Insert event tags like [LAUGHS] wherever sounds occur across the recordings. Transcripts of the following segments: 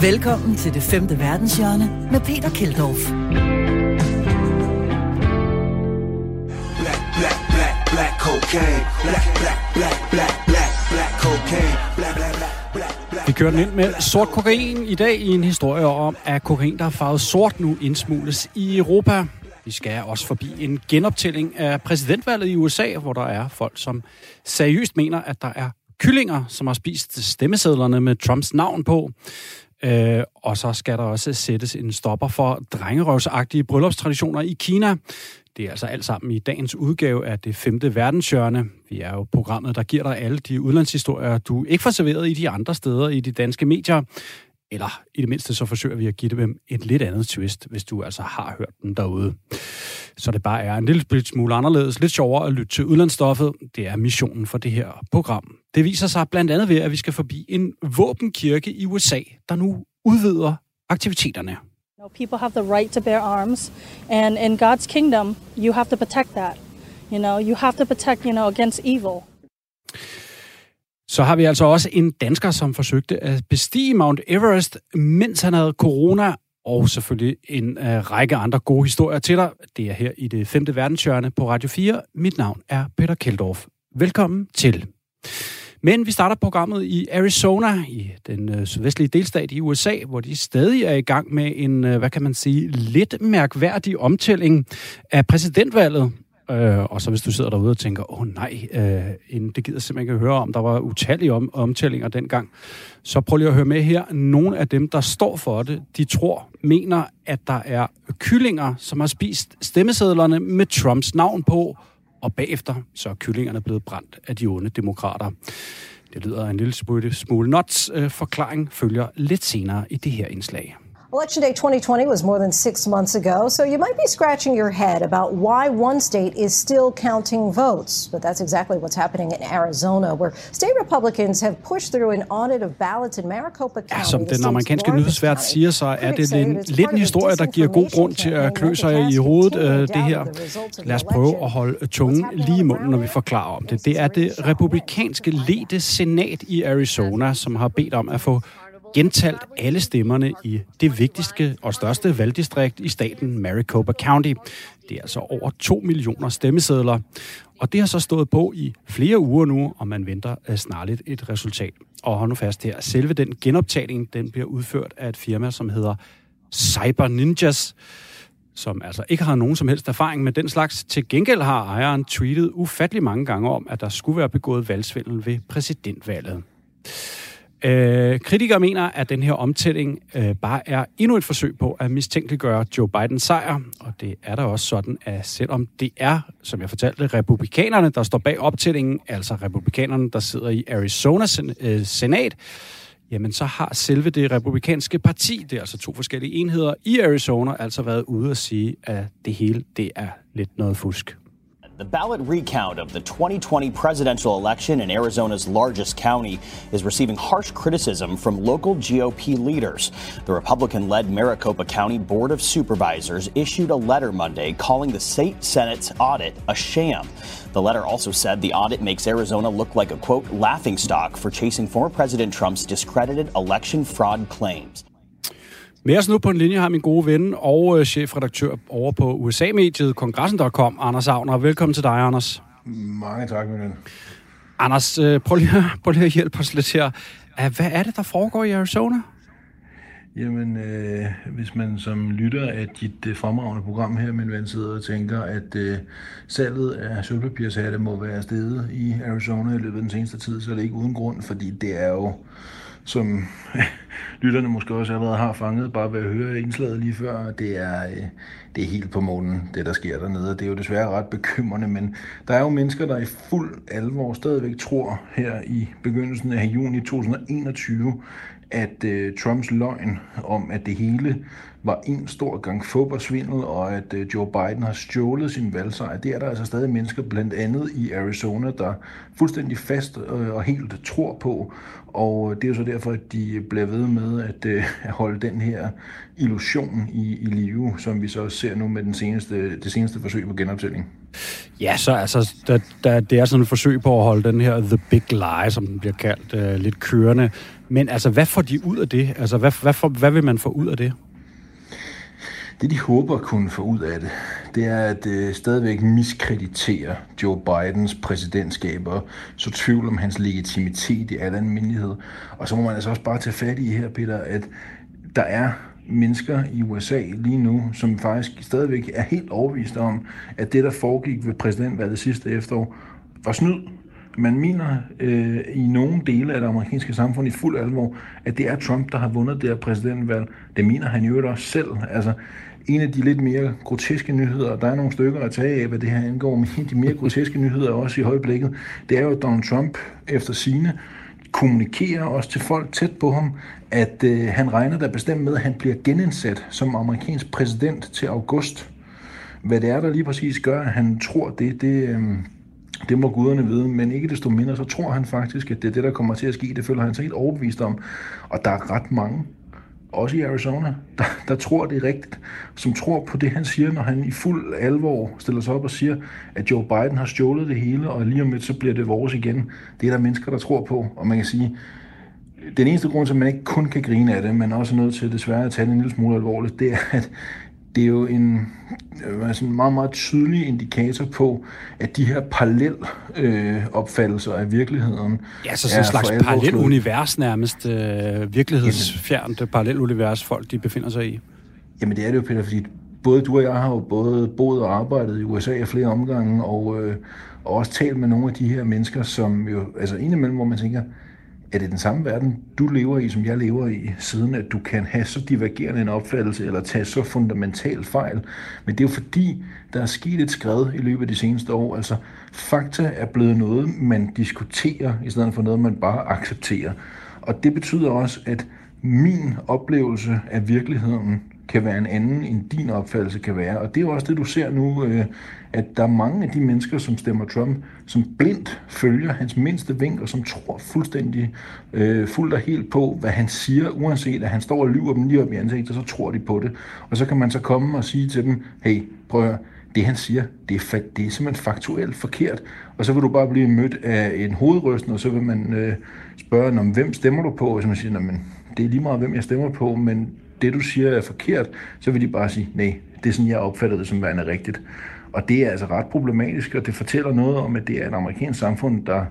Velkommen til det femte verdenshjørne med Peter Keldorf. Black, black, black, black cocaine. Black, black, black, black, black, black cocaine. Black, black, black. Vi kører den ind med sort kokain i dag i en historie om, at kokain, der er farvet sort nu, indsmugles i Europa. Vi skal også forbi en genoptælling af præsidentvalget i USA, hvor der er folk, som seriøst mener, at der er kyllinger, som har spist stemmesedlerne med Trumps navn på. Øh, og så skal der også sættes en stopper for drengerøvsagtige bryllupstraditioner i Kina. Det er altså alt sammen i dagens udgave af det femte verdenshjørne. Vi er jo programmet, der giver dig alle de udlandshistorier, du ikke får serveret i de andre steder i de danske medier. Eller i det mindste så forsøger vi at give dem et lidt andet twist, hvis du altså har hørt dem derude. Så det bare er en lille smule anderledes, lidt sjovere at lytte til udlandsstoffet. Det er missionen for det her program. Det viser sig blandt andet ved, at vi skal forbi en våbenkirke i USA, der nu udvider aktiviteterne. People have the right to bear arms, and in God's kingdom, you have to protect that. You know, you have to protect, you know, against evil. Så har vi altså også en dansker, som forsøgte at bestige Mount Everest, mens han havde corona, og selvfølgelig en øh, række andre gode historier til dig. Det er her i det femte verdenshjørne på Radio 4. Mit navn er Peter Keldorf. Velkommen til. Men vi starter programmet i Arizona, i den øh, sydvestlige delstat i USA, hvor de stadig er i gang med en, øh, hvad kan man sige, lidt mærkværdig omtælling af præsidentvalget. Øh, og så hvis du sidder derude og tænker, åh oh, nej, øh, det gider simpelthen ikke høre om, der var utallige om, omtællinger dengang, så prøv lige at høre med her. Nogle af dem, der står for det, de tror, mener, at der er kyllinger, som har spist stemmesedlerne med Trumps navn på, og bagefter så er kyllingerne blevet brændt af de onde demokrater. Det lyder en lille smule, smule nuts. Øh, forklaring følger lidt senere i det her indslag. Election day 2020 was more than six months ago, so you might be scratching your head about why one state is still counting votes. But that's exactly what's happening in Arizona, where state Republicans have pushed through an audit of ballots in Maricopa County. Ja, som den amerikanske nyhedsvært siger, så er det en, lidt en historie, der giver god grund til at klø sig i hovedet, øh, det her. Lad os prøve at holde tungen lige i munden, når vi forklarer om det. Det er det republikanske ledte senat i Arizona, som har bedt om at få gentalt alle stemmerne i det vigtigste og største valgdistrikt i staten Maricopa County. Det er altså over 2 millioner stemmesedler. Og det har så stået på i flere uger nu, og man venter øh, snarligt et resultat. Og hold nu fast her, selve den genoptagning, den bliver udført af et firma, som hedder Cyber Ninjas, som altså ikke har nogen som helst erfaring med den slags. Til gengæld har ejeren tweetet ufattelig mange gange om, at der skulle være begået valgsvindel ved præsidentvalget. Øh, kritikere mener, at den her omtælling øh, bare er endnu et forsøg på at mistænkeliggøre Joe Bidens sejr. Og det er der også sådan, at selvom det er, som jeg fortalte, republikanerne, der står bag optællingen, altså republikanerne, der sidder i Arizona sen- øh, senat, jamen så har selve det republikanske parti, det er altså to forskellige enheder i Arizona, altså været ude at sige, at det hele, det er lidt noget fusk. The ballot recount of the 2020 presidential election in Arizona's largest county is receiving harsh criticism from local GOP leaders. The Republican led Maricopa County Board of Supervisors issued a letter Monday calling the state Senate's audit a sham. The letter also said the audit makes Arizona look like a quote laughingstock for chasing former President Trump's discredited election fraud claims. Med os nu på en linje har min gode ven og øh, chefredaktør over på USA-mediet kongressen.com, Anders Agner. Velkommen til dig, Anders. Mange tak, min ven. Anders, øh, prøv lige, [LAUGHS] prøv lige at hjælpe os lidt her. Hvad er det, der foregår i Arizona? Jamen, øh, hvis man som lytter af dit øh, fremragende program her, min ven, sidder og tænker, at øh, salget af sølvpapirshatte må være steget i Arizona i løbet af den seneste tid, så er det ikke uden grund, fordi det er jo, som [LAUGHS] lytterne måske også allerede har fanget, bare ved at høre indslaget lige før, det er, øh, det er helt på månen, det der sker dernede. Det er jo desværre ret bekymrende, men der er jo mennesker, der i fuld alvor stadigvæk tror her i begyndelsen af juni 2021, at øh, Trumps løgn om, at det hele var en stor gang fodboldsvindel, og at øh, Joe Biden har stjålet sin valgsejr. Det er der altså stadig mennesker, blandt andet i Arizona, der fuldstændig fast øh, og helt tror på. Og øh, det er jo så derfor, at de bliver ved med at, at holde den her illusion i, i live, som vi så ser nu med den seneste, det seneste forsøg på genoptælling. Ja, så altså, der, der, det er sådan et forsøg på at holde den her The Big Lie, som den bliver kaldt, øh, lidt kørende. Men altså, hvad får de ud af det? Altså, hvad, hvad, for, hvad vil man få ud af det? Det, de håber at kunne få ud af det, det er at øh, stadigvæk miskreditere Joe Bidens præsidentskab og så tvivl om hans legitimitet i al almindelighed. Og så må man altså også bare tage fat i her, Peter, at der er mennesker i USA lige nu, som faktisk stadigvæk er helt overvist om, at det, der foregik ved præsidentvalget sidste efterår, var snyd. Man mener øh, i nogle dele af det amerikanske samfund i fuld alvor, at det er Trump, der har vundet det her præsidentvalg. Det mener han jo også selv. Altså, en af de lidt mere groteske nyheder, der er nogle stykker at tage af, hvad det her angår, [LAUGHS] men en af de mere groteske nyheder også i højblikket, det er jo, at Donald Trump efter sine kommunikerer også til folk tæt på ham, at øh, han regner der bestemt med, at han bliver genindsat som amerikansk præsident til august. Hvad det er, der lige præcis gør, at han tror det, det, øh, det må guderne vide, men ikke desto mindre, så tror han faktisk, at det er det, der kommer til at ske. Det føler han sig helt overbevist om. Og der er ret mange, også i Arizona, der, der tror det er rigtigt, som tror på det, han siger, når han i fuld alvor stiller sig op og siger, at Joe Biden har stjålet det hele, og lige om lidt, så bliver det vores igen. Det er der mennesker, der tror på, og man kan sige, den eneste grund til, at man ikke kun kan grine af det, men også er nødt til desværre at tage det en lille smule alvorligt, det er, at det er jo en altså en meget, meget tydelig indikator på, at de her parallel øh, opfattelser af virkeligheden Ja, så sådan en slags parallel univers nærmest, øh, virkelighedsfjernt parallel univers, folk de befinder sig i. Jamen det er det jo, Peter, fordi både du og jeg har jo både boet og arbejdet i USA i flere omgange, og, øh, og også talt med nogle af de her mennesker, som jo, altså indimellem, hvor man tænker, er det den samme verden, du lever i, som jeg lever i, siden at du kan have så divergerende en opfattelse, eller tage så fundamentalt fejl. Men det er jo fordi, der er sket et skred i løbet af de seneste år. Altså, fakta er blevet noget, man diskuterer, i stedet for noget, man bare accepterer. Og det betyder også, at min oplevelse af virkeligheden kan være en anden, end din opfattelse kan være. Og det er jo også det, du ser nu, øh, at der er mange af de mennesker, som stemmer Trump, som blindt følger hans mindste vink, og som tror fuldstændig øh, fuldt og helt på, hvad han siger, uanset at han står og lyver dem lige op i ansigtet, så tror de på det. Og så kan man så komme og sige til dem, hey, prøv at høre, det han siger, det er, det er simpelthen faktuelt forkert. Og så vil du bare blive mødt af en hovedrysten, og så vil man øh, spørge, om hvem stemmer du på? Og så man siger, men det er lige meget, hvem jeg stemmer på, men det du siger er forkert, så vil de bare sige, nej, det er sådan, jeg opfatter det som værende rigtigt. Og det er altså ret problematisk, og det fortæller noget om, at det er et amerikansk samfund, der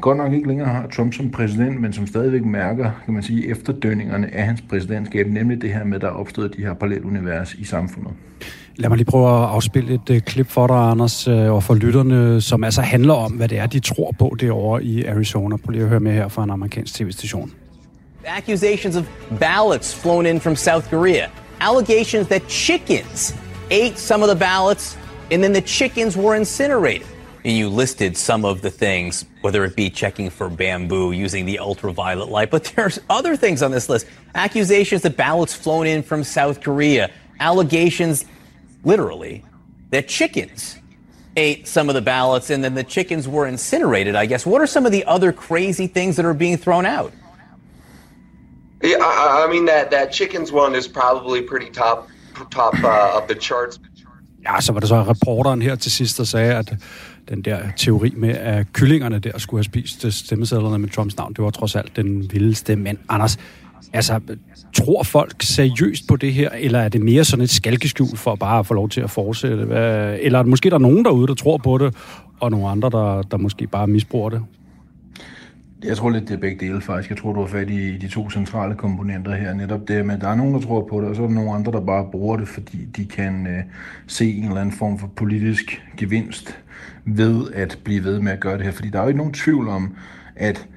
godt nok ikke længere har Trump som præsident, men som stadigvæk mærker, kan man sige, efterdønningerne af hans præsidentskab, nemlig det her med, at der er opstået de her parallelunivers i samfundet. Lad mig lige prøve at afspille et uh, klip for dig, Anders, uh, og for lytterne, som altså handler om, hvad det er, de tror på derovre i Arizona. Prøv lige at høre med her fra en amerikansk tv-station. Accusations of ballots flown in from South Korea. Allegations that chickens ate some of the ballots and then the chickens were incinerated. And you listed some of the things, whether it be checking for bamboo, using the ultraviolet light, but [LAUGHS] there's other things on this list. Accusations that ballots flown in from South Korea, allegations, literally, that chickens ate some of the ballots and then the chickens were incinerated, I guess. What are some of the other crazy things that are being thrown out? Yeah, I, I mean that that chickens one is probably pretty top top uh, of the charts. Ja, så var det så reporteren her til sidst, der sagde, at den der teori med, at kyllingerne der skulle have spist stemmesedlerne med Trumps navn, det var trods alt den vildeste. Men Anders, altså, tror folk seriøst på det her, eller er det mere sådan et skalkeskjul for bare at få lov til at fortsætte? Eller er det måske der er nogen derude, der tror på det, og nogle andre, der, der måske bare misbruger det? Jeg tror lidt, det er begge dele faktisk. Jeg tror, du har fat i de to centrale komponenter her. Netop det med, at der er nogen, der tror på det, og så er der nogle andre, der bare bruger det, fordi de kan øh, se en eller anden form for politisk gevinst ved at blive ved med at gøre det her. Fordi der er jo ikke nogen tvivl om, at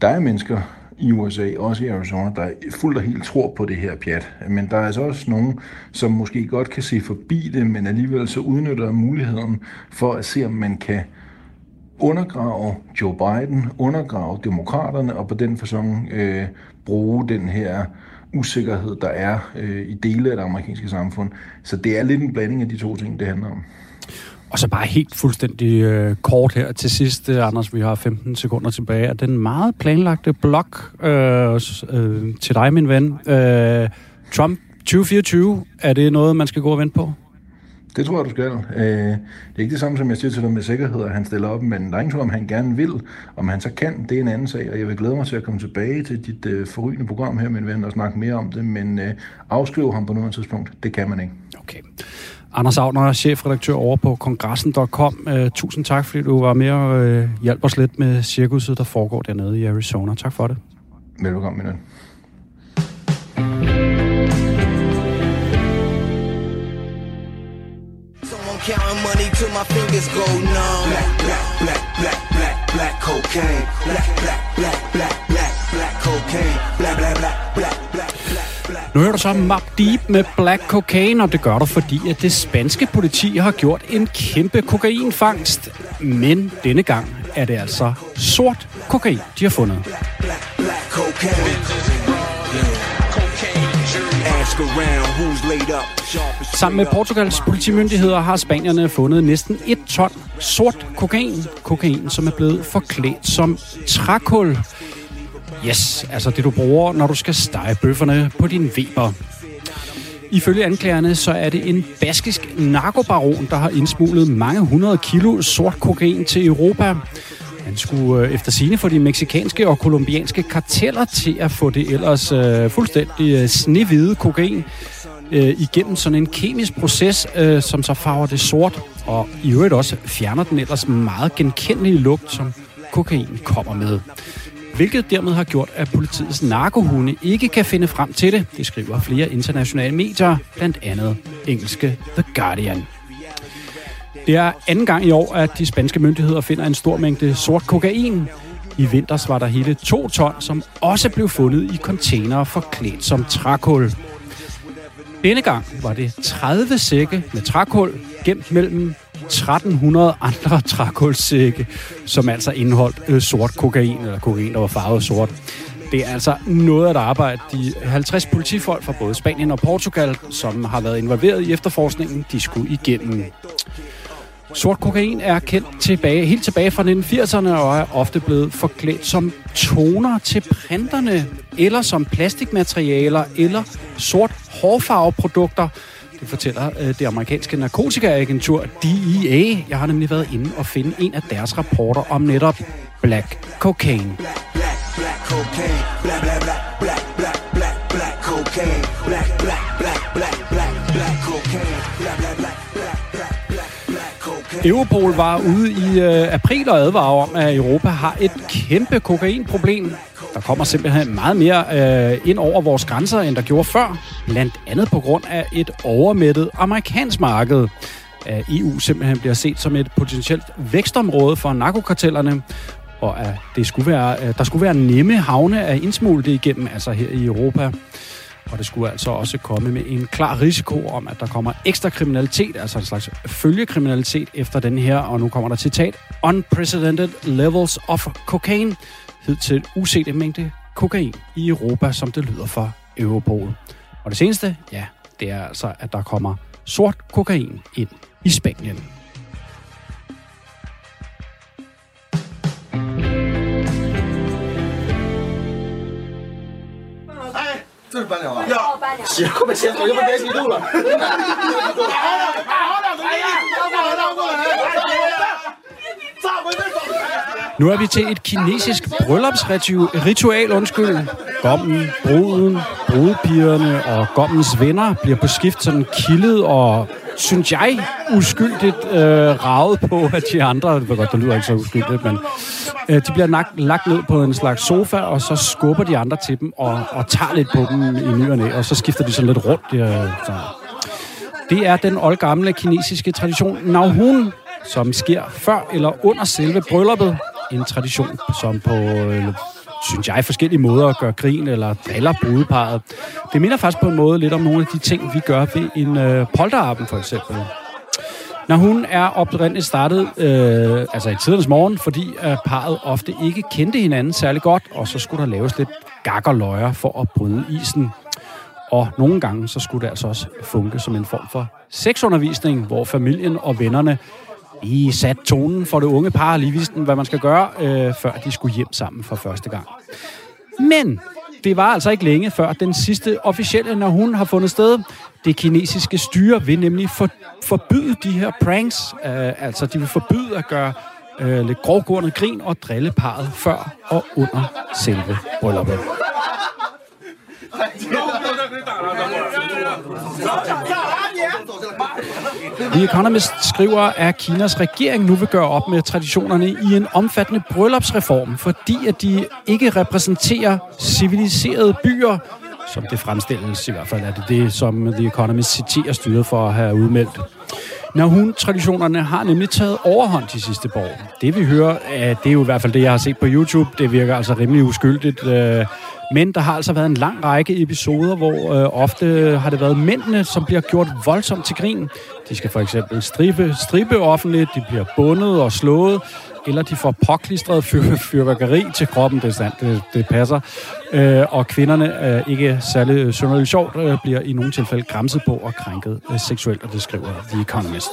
der er mennesker i USA, også i Arizona, der fuldt og helt tror på det her pjat. Men der er altså også nogen, som måske godt kan se forbi det, men alligevel så udnytter muligheden for at se, om man kan undergrave Joe Biden, undergrave demokraterne, og på den fasong øh, bruge den her usikkerhed, der er øh, i dele af det amerikanske samfund. Så det er lidt en blanding af de to ting, det handler om. Og så bare helt fuldstændig øh, kort her til sidst, øh, Anders, vi har 15 sekunder tilbage, er den meget planlagte blog øh, øh, til dig, min ven. Øh, Trump 2024, er det noget, man skal gå og vente på? Det tror jeg, du skal. Øh, det er ikke det samme, som jeg siger til dig med sikkerhed, at han stiller op, men der er ingen tvivl om, han gerne vil. Om han så kan, det er en anden sag, og jeg vil glæde mig til at komme tilbage til dit øh, forrygende program her, min ven, og snakke mere om det, men øh, afskrive ham på noget tidspunkt, det kan man ikke. Okay. Anders Agner, chefredaktør over på kongressen.com. Uh, tusind tak, fordi du var med og uh, hjalp os lidt med cirkuset, der foregår dernede i Arizona. Tak for det. Velkommen, min ven. Money till my fingers go numb. Black, black, black, black, black, black cocaine. Black, black, black, black, black, black cocaine. Black, black, black, black, black, black. Nu hører du så Map Deep med Black Cocaine, og det gør du, fordi at det spanske politi har gjort en kæmpe kokainfangst. Men denne gang er det altså sort kokain, de har fundet. Black, black cocaine. Sammen med Portugals politimyndigheder har spanierne fundet næsten et ton sort kokain. Kokain, som er blevet forklædt som trækul. Yes, altså det du bruger, når du skal stege bøfferne på din Weber. Ifølge anklagerne, så er det en baskisk narkobaron, der har indsmuglet mange hundrede kilo sort kokain til Europa. Han skulle øh, efter sine få de meksikanske og kolumbianske karteller til at få det ellers øh, fuldstændig øh, snehvide kokain øh, igennem sådan en kemisk proces, øh, som så farver det sort, og i øvrigt også fjerner den ellers meget genkendelige lugt, som kokain kommer med. Hvilket dermed har gjort, at politiets narkohunde ikke kan finde frem til det. Det skriver flere internationale medier, blandt andet engelske The Guardian. Det er anden gang i år, at de spanske myndigheder finder en stor mængde sort kokain. I vinters var der hele to ton, som også blev fundet i containere forklædt som trækul. Denne gang var det 30 sække med trækul, gemt mellem 1300 andre [LAUGHS] trækulsække, som altså indeholdt øh, sort kokain, eller kokain, der var farvet sort. Det er altså noget af et arbejde. De 50 politifolk fra både Spanien og Portugal, som har været involveret i efterforskningen, de skulle igennem. Sort kokain er kendt tilbage, helt tilbage fra 1980'erne og er ofte blevet forklædt som toner til printerne, eller som plastikmaterialer, eller sort hårfarveprodukter. Det fortæller øh, det amerikanske narkotikaagentur DEA. Jeg har nemlig været inde og finde en af deres rapporter om netop black cocaine. black, black, black cocaine. Bla, bla, bla, bla. Europol var ude i øh, april og advarer om, at Europa har et kæmpe kokainproblem. Der kommer simpelthen meget mere øh, ind over vores grænser, end der gjorde før. Blandt andet på grund af et overmættet amerikansk marked. At EU simpelthen bliver set som et potentielt vækstområde for narkokartellerne, og at det skulle være, øh, der skulle være nemme havne at indsmule det igennem, altså her i Europa. Og det skulle altså også komme med en klar risiko om, at der kommer ekstra kriminalitet, altså en slags følgekriminalitet efter den her, og nu kommer der citat, unprecedented levels of cocaine, hed til usete mængde kokain i Europa, som det lyder for Europol. Og det seneste, ja, det er altså, at der kommer sort kokain ind i Spanien. Nu er vi til et kinesisk bryllupsritual, undskyld. Gommen, bruden, brudepigerne og gommens venner bliver på skift sådan kildet og, synes jeg, uskyldigt øh, ravet på, at de andre, det var godt, det lyder ikke så uskyldigt, men øh, de bliver lagt, lagt ned på en slags sofa, og så skubber de andre til dem og, og tager lidt på dem i nyerne, og og så skifter de sådan lidt rundt. Øh, så. Det er den oldgamle kinesiske tradition Navhun, som sker før eller under selve brylluppet. En tradition, som på, øh, synes jeg, forskellige måder at gøre grin eller driller brudeparet. Det minder faktisk på en måde lidt om nogle af de ting, vi gør ved en øh, polterappen for eksempel. Når hun er oprindeligt startet, øh, altså i tidernes morgen, fordi øh, parret ofte ikke kendte hinanden særlig godt, og så skulle der laves lidt gak og løjer for at bryde isen. Og nogle gange, så skulle det altså også funke som en form for sexundervisning, hvor familien og vennerne lige sat tonen for det unge par, lige vidste hvad man skal gøre, øh, før de skulle hjem sammen for første gang. Men det var altså ikke længe før den sidste officielle, når hun har fundet sted. Det kinesiske styre vil nemlig for, forbyde de her pranks. Øh, altså, de vil forbyde at gøre øh, lidt grovgående grin og drille parret før og under selve brylluppet. The Economist skriver, at Kinas regering nu vil gøre op med traditionerne i en omfattende bryllupsreform, fordi at de ikke repræsenterer civiliserede byer, som det fremstilles i hvert fald er det det, som The Economist citerer styret for at have udmeldt. Når hun traditionerne har nemlig taget overhånd de sidste par år. Det vi hører, det er jo i hvert fald det, jeg har set på YouTube. Det virker altså rimelig uskyldigt. Øh, men der har altså været en lang række episoder, hvor øh, ofte har det været mændene, som bliver gjort voldsomt til grin. De skal for eksempel stribe, stribe offentligt, de bliver bundet og slået, eller de får påklistret fyr, fyrværkeri til kroppen, det er sandt, det, det passer. Øh, og kvinderne, øh, ikke særlig synderligt sjovt, øh, bliver i nogle tilfælde græmset på og krænket øh, seksuelt, og det skriver The Economist.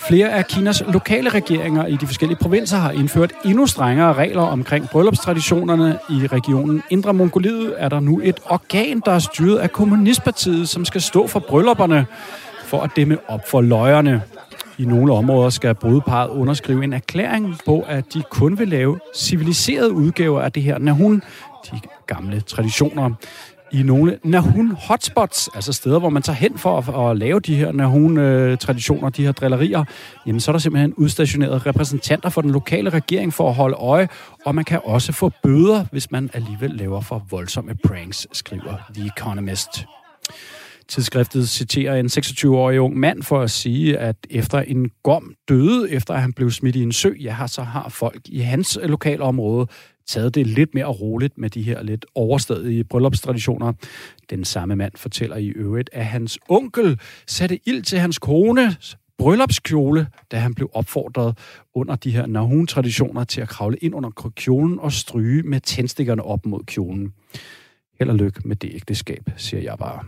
Flere af Kinas lokale regeringer i de forskellige provinser har indført endnu strengere regler omkring bryllupstraditionerne. I regionen Indre Mongoliet er der nu et organ, der er styret af Kommunistpartiet, som skal stå for bryllupperne for at dæmme op for løjerne. I nogle områder skal brudeparret underskrive en erklæring på, at de kun vil lave civiliserede udgaver af det her nahun, de gamle traditioner i nogle Nahun hotspots, altså steder, hvor man tager hen for at, at lave de her Nahun-traditioner, øh, de her drillerier, jamen så er der simpelthen udstationeret repræsentanter for den lokale regering for at holde øje, og man kan også få bøder, hvis man alligevel laver for voldsomme pranks, skriver The Economist. Tidsskriftet citerer en 26-årig ung mand for at sige, at efter en gom døde, efter at han blev smidt i en sø, ja, så har folk i hans øh, lokalområde taget det lidt mere roligt med de her lidt overstadige bryllupstraditioner. Den samme mand fortæller i øvrigt, at hans onkel satte ild til hans kone, bryllupskjole, da han blev opfordret under de her Nahun-traditioner til at kravle ind under kjolen og stryge med tændstikkerne op mod kjolen. Held og lykke med det ægteskab, siger jeg bare.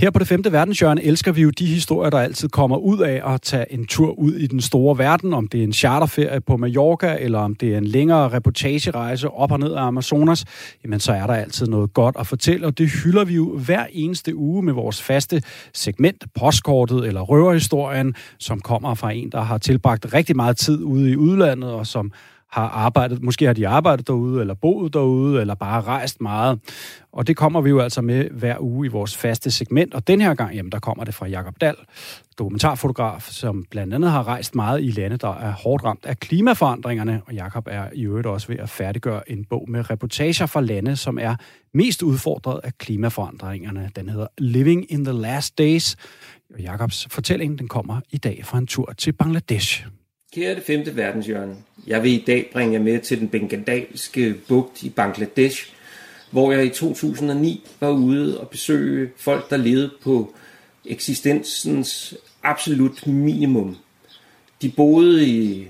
Her på det femte verdenshjørne elsker vi jo de historier, der altid kommer ud af at tage en tur ud i den store verden, om det er en charterferie på Mallorca, eller om det er en længere reportagerejse op og ned af Amazonas, jamen så er der altid noget godt at fortælle, og det hylder vi jo hver eneste uge med vores faste segment, postkortet eller røverhistorien, som kommer fra en, der har tilbragt rigtig meget tid ude i udlandet, og som har arbejdet, måske har de arbejdet derude, eller boet derude, eller bare rejst meget. Og det kommer vi jo altså med hver uge i vores faste segment. Og den her gang, jamen, der kommer det fra Jakob Dal, dokumentarfotograf, som blandt andet har rejst meget i lande, der er hårdt ramt af klimaforandringerne. Og Jakob er i øvrigt også ved at færdiggøre en bog med reportager fra lande, som er mest udfordret af klimaforandringerne. Den hedder Living in the Last Days. Og Jakobs fortælling, den kommer i dag fra en tur til Bangladesh. Kære det femte verdenshjørne, jeg vil i dag bringe jer med til den bengalske bugt i Bangladesh, hvor jeg i 2009 var ude og besøge folk, der levede på eksistensens absolut minimum. De boede i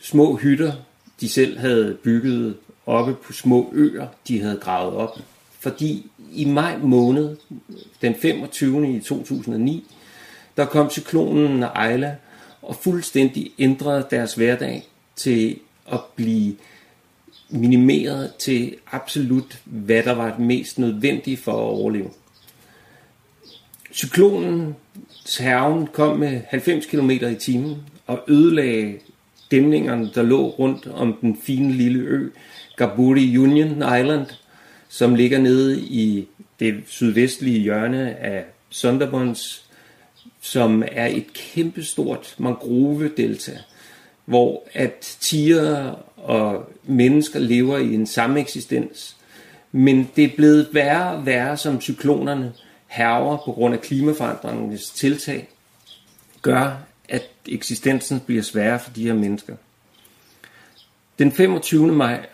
små hytter, de selv havde bygget oppe på små øer, de havde gravet op. Fordi i maj måned, den 25. i 2009, der kom cyklonen Ejla og fuldstændig ændrede deres hverdag til at blive minimeret til absolut, hvad der var det mest nødvendige for at overleve. Cyklonen herven kom med 90 km i timen og ødelagde dæmningerne, der lå rundt om den fine lille ø, Gaburi Union Island, som ligger nede i det sydvestlige hjørne af Sundarbans, som er et kæmpestort mangrovedelta, hvor at tiger og mennesker lever i en samme eksistens. Men det er blevet værre og værre, som cyklonerne herver på grund af klimaforandringens tiltag, gør, at eksistensen bliver sværere for de her mennesker. Den 25. maj,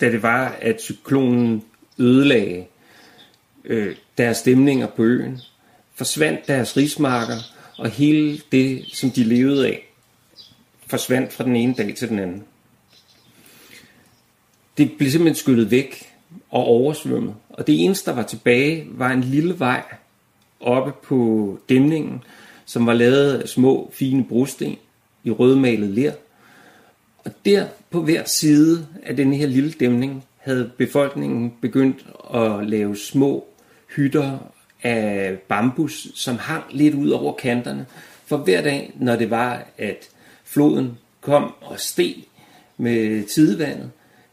da det var, at cyklonen ødelagde øh, deres stemninger på øen, forsvandt deres rismarker, og hele det, som de levede af, forsvandt fra den ene dag til den anden. det blev simpelthen skyllet væk og oversvømmet. Og det eneste, der var tilbage, var en lille vej oppe på dæmningen, som var lavet af små, fine brosten i rødmalet ler. Og der på hver side af den her lille dæmning havde befolkningen begyndt at lave små hytter af bambus, som hang lidt ud over kanterne. For hver dag, når det var, at floden kom og steg med tidevandet,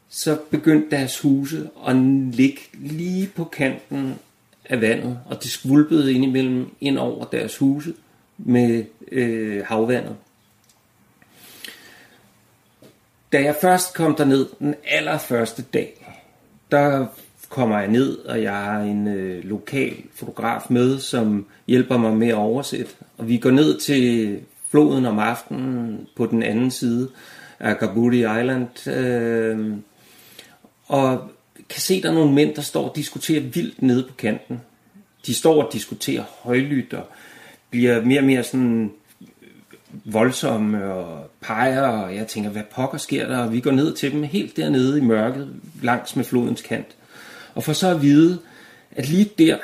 så begyndte deres huse at ligge lige på kanten af vandet, og det skvulpede indimellem ind over deres huse med øh, havvandet. Da jeg først kom derned den allerførste dag, der kommer jeg ned, og jeg har en øh, lokal fotograf med, som hjælper mig med at oversætte. Og vi går ned til floden om aftenen på den anden side af Gabuti Island, øh, og kan se, der er nogle mænd, der står og diskuterer vildt nede på kanten. De står og diskuterer højlydt og bliver mere og mere sådan voldsomme og peger, og jeg tænker, hvad pokker sker der? Og vi går ned til dem helt dernede i mørket, langs med flodens kant. Og for så at vide, at lige der,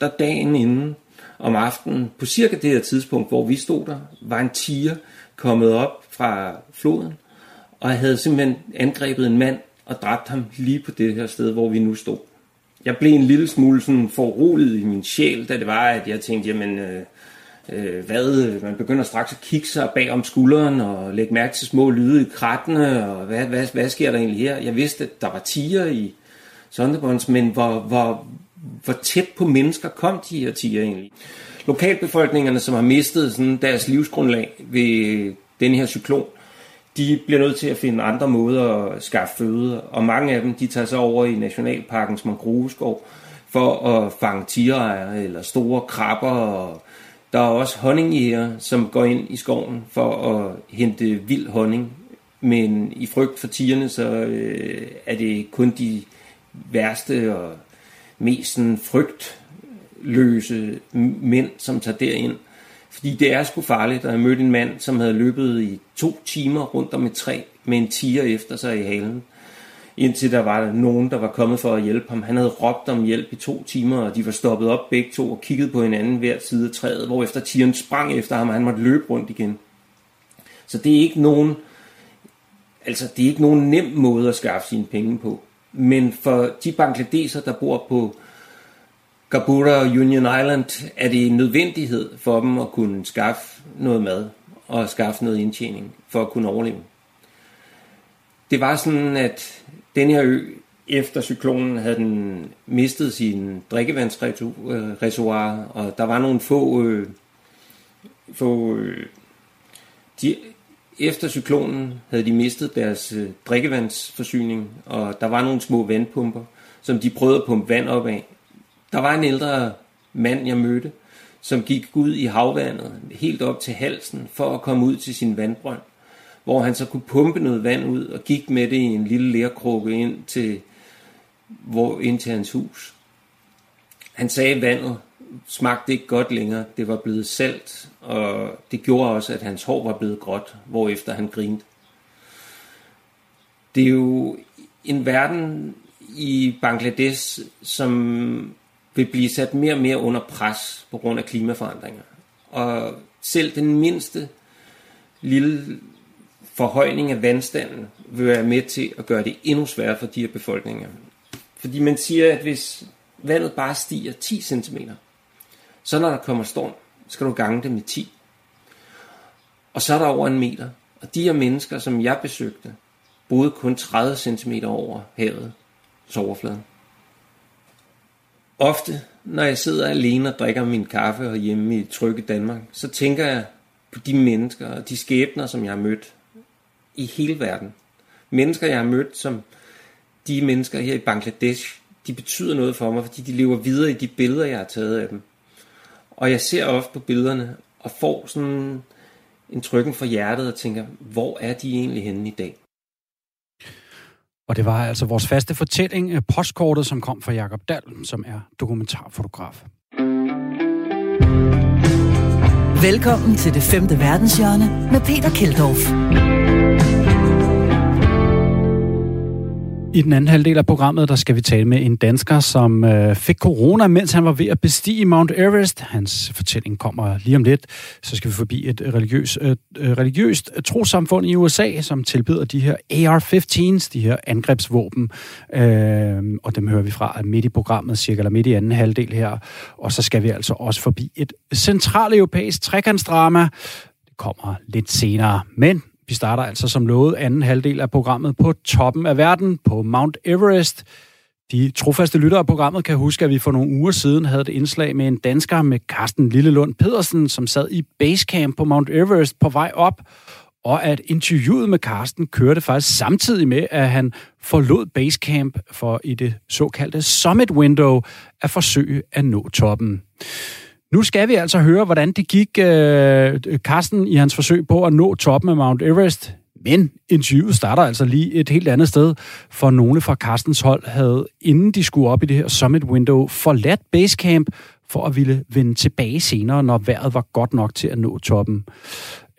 der dagen inden om aftenen, på cirka det her tidspunkt, hvor vi stod der, var en tiger kommet op fra floden, og havde simpelthen angrebet en mand og dræbt ham lige på det her sted, hvor vi nu stod. Jeg blev en lille smule sådan foruroliget i min sjæl, da det var, at jeg tænkte, jamen, øh, øh, hvad, man begynder straks at kigge sig bag om skulderen og lægge mærke til små lyde i krattene, og hvad, hvad, hvad sker der egentlig her? Jeg vidste, at der var tiger i Sonderbonds, men hvor, hvor, hvor tæt på mennesker kom de her tiger egentlig? Lokalbefolkningerne, som har mistet sådan deres livsgrundlag ved den her cyklon, de bliver nødt til at finde andre måder at skaffe føde, og mange af dem, de tager sig over i Nationalparkens mangroveskov for at fange tigerejer eller store krabber, og der er også honningjæger, som går ind i skoven for at hente vild honning, men i frygt for tigerne, så øh, er det kun de værste og mest sådan frygtløse mænd, som tager derind. Fordi det er sgu farligt, og jeg mødte en mand, som havde løbet i to timer rundt om et træ med en tiger efter sig i halen. Indtil der var nogen, der var kommet for at hjælpe ham. Han havde råbt om hjælp i to timer, og de var stoppet op begge to og kigget på hinanden hver side af træet, hvor efter tigeren sprang efter ham, og han måtte løbe rundt igen. Så det er ikke nogen, altså det er ikke nogen nem måde at skaffe sine penge på. Men for de bangladeser, der bor på Gabura og Union Island, er det en nødvendighed for dem at kunne skaffe noget mad og skaffe noget indtjening for at kunne overleve. Det var sådan, at den her ø, efter cyklonen, havde den mistet sin drikkevandsreservoir, og der var nogle få, øh, få øh, de, efter cyklonen havde de mistet deres øh, drikkevandsforsyning, og der var nogle små vandpumper, som de prøvede at pumpe vand op af. Der var en ældre mand, jeg mødte, som gik ud i havvandet helt op til halsen for at komme ud til sin vandbrønd, hvor han så kunne pumpe noget vand ud og gik med det i en lille lærkrukke ind til, hvor, ind til hans hus. Han sagde, at vandet smagte ikke godt længere. Det var blevet salt, og det gjorde også, at hans hår var blevet gråt, hvorefter han grinte. Det er jo en verden i Bangladesh, som vil blive sat mere og mere under pres på grund af klimaforandringer. Og selv den mindste lille forhøjning af vandstanden vil være med til at gøre det endnu sværere for de her befolkninger. Fordi man siger, at hvis vandet bare stiger 10 cm, så når der kommer storm, skal du gange det med 10. Og så er der over en meter. Og de her mennesker, som jeg besøgte, boede kun 30 cm over havet, overfladen. Ofte, når jeg sidder alene og drikker min kaffe hjemme i trygge Danmark, så tænker jeg på de mennesker og de skæbner, som jeg har mødt i hele verden. Mennesker, jeg har mødt, som de mennesker her i Bangladesh, de betyder noget for mig, fordi de lever videre i de billeder, jeg har taget af dem. Og jeg ser ofte på billederne og får sådan en trykken for hjertet og tænker, hvor er de egentlig henne i dag? Og det var altså vores faste fortælling, øh, postkortet, som kom fra Jakob Dahl, som er dokumentarfotograf. Velkommen til det femte verdenshjørne med Peter Keldorf. I den anden halvdel af programmet, der skal vi tale med en dansker, som øh, fik corona, mens han var ved at bestige Mount Everest. Hans fortælling kommer lige om lidt. Så skal vi forbi et religiøs, øh, religiøst trosamfund i USA, som tilbyder de her AR-15's, de her angrebsvåben. Øh, og dem hører vi fra midt i programmet, cirka eller midt i anden halvdel her. Og så skal vi altså også forbi et centraleuropæisk trekantsdrama. Det kommer lidt senere. Men vi starter altså som lovet anden halvdel af programmet på toppen af verden, på Mount Everest. De trofaste lyttere af programmet kan huske, at vi for nogle uger siden havde et indslag med en dansker med Carsten Lillelund Pedersen, som sad i basecamp på Mount Everest på vej op, og at interviewet med Carsten kørte faktisk samtidig med, at han forlod basecamp for i det såkaldte summit window at forsøge at nå toppen. Nu skal vi altså høre, hvordan det gik øh, Carsten i hans forsøg på at nå toppen af Mount Everest. Men interviewet starter altså lige et helt andet sted, for nogle fra Carstens hold havde, inden de skulle op i det her summit window, forladt Basecamp for at ville vende tilbage senere, når vejret var godt nok til at nå toppen.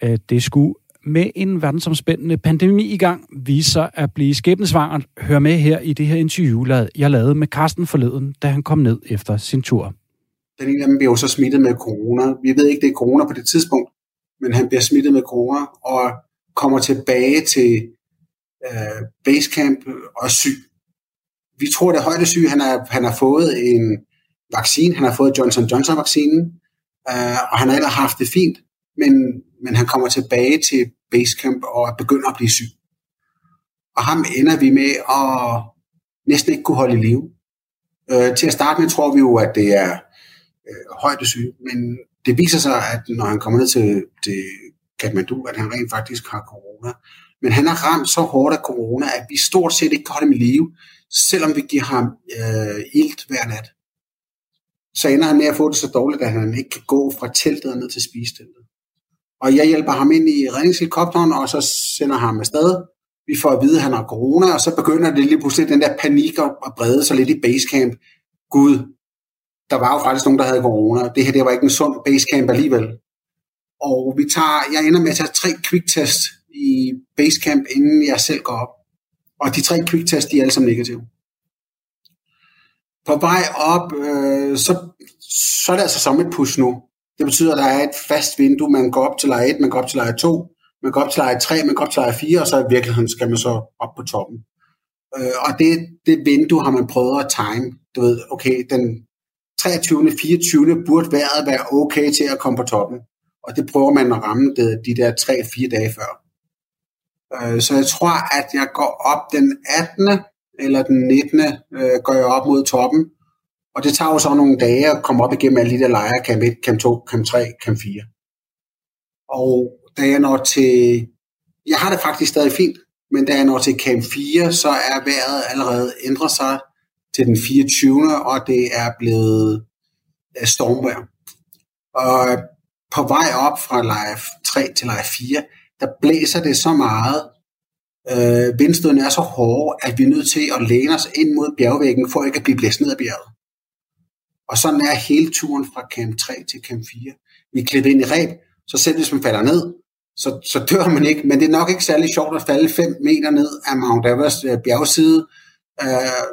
Øh, det skulle med en verdensomspændende pandemi i gang vise sig at blive skæbnesvangert. Hør med her i det her interview, jeg lavede med Carsten forleden, da han kom ned efter sin tur. Den ene af dem bliver jo så smittet med corona. Vi ved ikke, det er corona på det tidspunkt, men han bliver smittet med corona og kommer tilbage til øh, basecamp og er syg. Vi tror, det er højdesyg. Han har, han har fået en vaccine. Han har fået Johnson Johnson-vaccinen, øh, og han har ellers haft det fint, men, men han kommer tilbage til basecamp og begynder at blive syg. Og ham ender vi med at næsten ikke kunne holde i live. Øh, til at starte med tror vi jo, at det er øh, højdesyge, men det viser sig, at når han kommer ned til, til Kathmandu, at han rent faktisk har corona. Men han er ramt så hårdt af corona, at vi stort set ikke kan holde ham i live, selvom vi giver ham øh, ilt hver nat. Så ender han med at få det så dårligt, at han ikke kan gå fra teltet ned til spisteltet. Og jeg hjælper ham ind i redningshelikopteren, og så sender ham afsted. Vi får at vide, at han har corona, og så begynder det lige pludselig den der panik at brede sig lidt i basecamp. Gud, der var jo faktisk nogen, der havde corona. Det her det var ikke en sund basecamp alligevel. Og vi tager, jeg ender med at tage tre quick-test i basecamp, inden jeg selv går op. Og de tre quick-test, de er alle sammen negative. På vej op, øh, så, så er det altså som et push nu. Det betyder, at der er et fast vindue. Man går op til leje 1, man går op til leje 2, man går op til leje 3, man går op til leje 4, og så i virkeligheden skal man så op på toppen. Øh, og det, det vindue har man prøvet at time. Du ved, okay, den 23. 24. burde vejret være okay til at komme på toppen. Og det prøver man at ramme det, de der 3-4 dage før. Øh, så jeg tror, at jeg går op den 18. eller den 19. Øh, går jeg op mod toppen. Og det tager jo så nogle dage at komme op igennem alle de der lejre, kamp 1, camp 2, camp 3, camp 4. Og da jeg når til... Jeg har det faktisk stadig fint, men da jeg når til camp 4, så er vejret allerede ændret sig til den 24. og det er blevet øh, stormvejr. Og øh, på vej op fra leje 3 til leje 4, der blæser det så meget, øh, vindstøden er så hårde, at vi er nødt til at læne os ind mod bjergvæggen, for ikke at blive blæst ned af bjerget. Og sådan er hele turen fra camp 3 til camp 4. Vi klipper ind i reb, så selv hvis man falder ned, så, så dør man ikke. Men det er nok ikke særlig sjovt at falde 5 meter ned af Mount Everest øh, bjergside. Øh,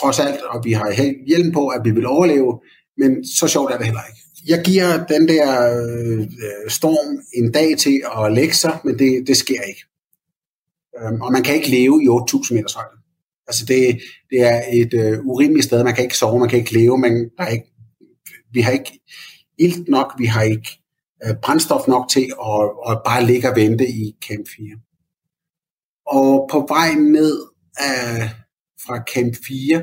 trods alt, og vi har hjelm på, at vi vil overleve, men så sjovt er det heller ikke. Jeg giver den der øh, storm en dag til at lægge sig, men det, det sker ikke. Øhm, og man kan ikke leve i 8.000 meters højde. Altså det, det er et øh, urimeligt sted, man kan ikke sove, man kan ikke leve, men der er ikke, vi har ikke ilt nok, vi har ikke øh, brændstof nok til at, at bare ligge og vente i Camp 4. Og på vej ned af fra Camp 4,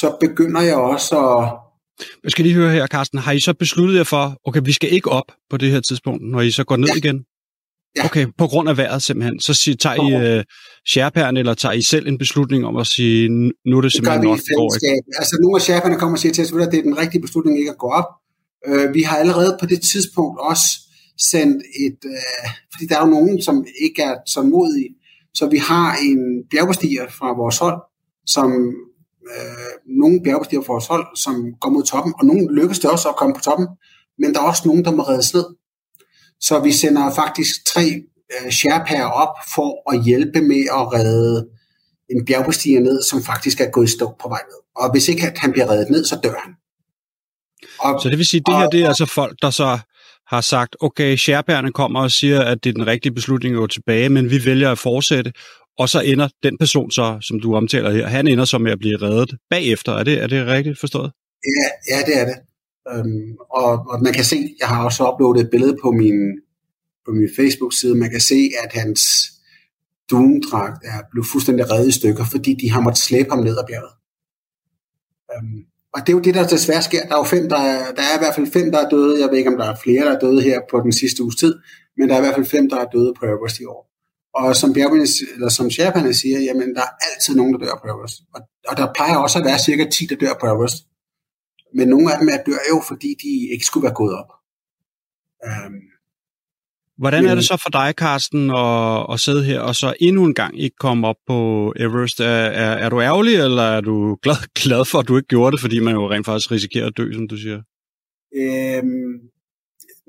så begynder jeg også at... Jeg skal lige høre her, Carsten. Har I så besluttet jer for, okay, vi skal ikke op på det her tidspunkt, når I så går ned ja. igen? Ja. Okay, på grund af vejret simpelthen. Så sig, tager I uh, øh, sherpærne, eller tager I selv en beslutning om at sige, nu er det simpelthen det nok, det går ikke? Altså nogle af sherperne kommer og siger til os, at det er den rigtige beslutning ikke at gå op. Uh, vi har allerede på det tidspunkt også sendt et, uh, fordi der er jo nogen, som ikke er så modige, så vi har en bjergbestiger fra vores hold, som øh, nogle bjergbestiger fra vores hold, som går mod toppen, og nogle lykkes det også at komme på toppen, men der er også nogen, der må reddes ned. Så vi sender faktisk tre øh, sherpaer op for at hjælpe med at redde en bjergbestiger ned, som faktisk er gået i stå på vej ned. Og hvis ikke at han bliver reddet ned, så dør han. Og, så det vil sige, at det her det er altså folk, der så har sagt, okay, Sherpærne kommer og siger, at det er den rigtige beslutning at gå tilbage, men vi vælger at fortsætte, og så ender den person så, som du omtaler her, han ender så med at blive reddet bagefter. Er det, er det rigtigt forstået? Ja, ja det er det. Øhm, og, og man kan se, jeg har også uploadet et billede på min, på min Facebook-side, man kan se, at hans dundragt er blevet fuldstændig reddet i stykker, fordi de har måttet slæbe ham ned ad bjerget. Øhm, og det er jo det, der desværre sker. Der er jo fem, der er, der er i hvert fald fem, der er døde. Jeg ved ikke, om der er flere, der er døde her på den sidste uges tid, men der er i hvert fald fem, der er døde på Everest i år. Og som Bjergmane, eller som Sherpane siger, jamen der er altid nogen, der dør på Everest. Og, og der plejer også at være cirka 10, der dør på Everest. Men nogle af dem er dør jo, fordi de ikke skulle være gået op. Um, Hvordan er det så for dig, Carsten, at, at sidde her og så endnu en gang ikke komme op på Everest? Er, er, er du ærgerlig, eller er du glad, [LAUGHS] glad for, at du ikke gjorde det, fordi man jo rent faktisk risikerer at dø, som du siger? Øhm,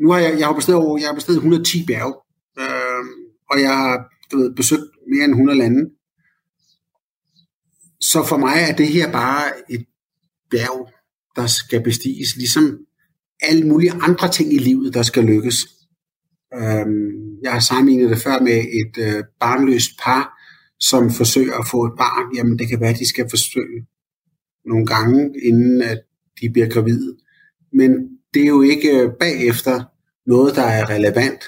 nu har jeg, jeg har bestedet, jeg har bestedet 110 bjerge, øhm, og jeg har du ved, besøgt mere end 100 lande. Så for mig er det her bare et bjerg, der skal bestiges, ligesom alle mulige andre ting i livet, der skal lykkes. Øhm, jeg har sammenlignet det før med et øh, barnløst par, som forsøger at få et barn. Jamen, det kan være, at de skal forsøge nogle gange, inden at de bliver gravide. Men det er jo ikke øh, bagefter noget, der er relevant.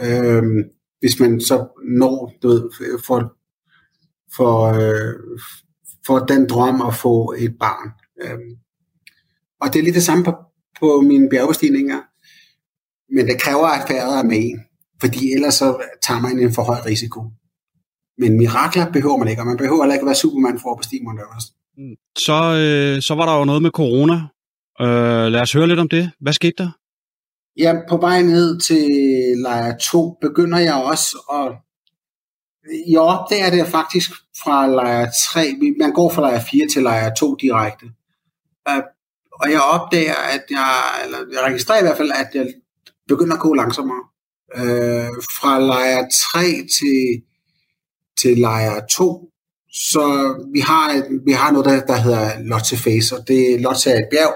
Øhm, hvis man så når, du ved, for, for, øh, for den drøm at få et barn. Øhm, og det er lidt det samme på, på mine bjergbestigninger. Men det kræver, at færdet er med fordi ellers så tager man en for høj risiko. Men mirakler behøver man ikke, og man behøver heller ikke at være Superman for at bestige Mount Everest. Så, øh, så var der jo noget med corona. Øh, lad os høre lidt om det. Hvad skete der? Ja, på vej ned til lejr 2 begynder jeg også at... Jeg opdager det faktisk fra lejr 3. Man går fra lejr 4 til lejr 2 direkte. Øh, og jeg opdager, at jeg, eller jeg registrerer i hvert fald, at jeg begynder at gå langsommere. Øh, fra lejr 3 til, til lejr 2, så vi har, vi har noget, der, der hedder Lotse Face, og det Lotse er et bjerg,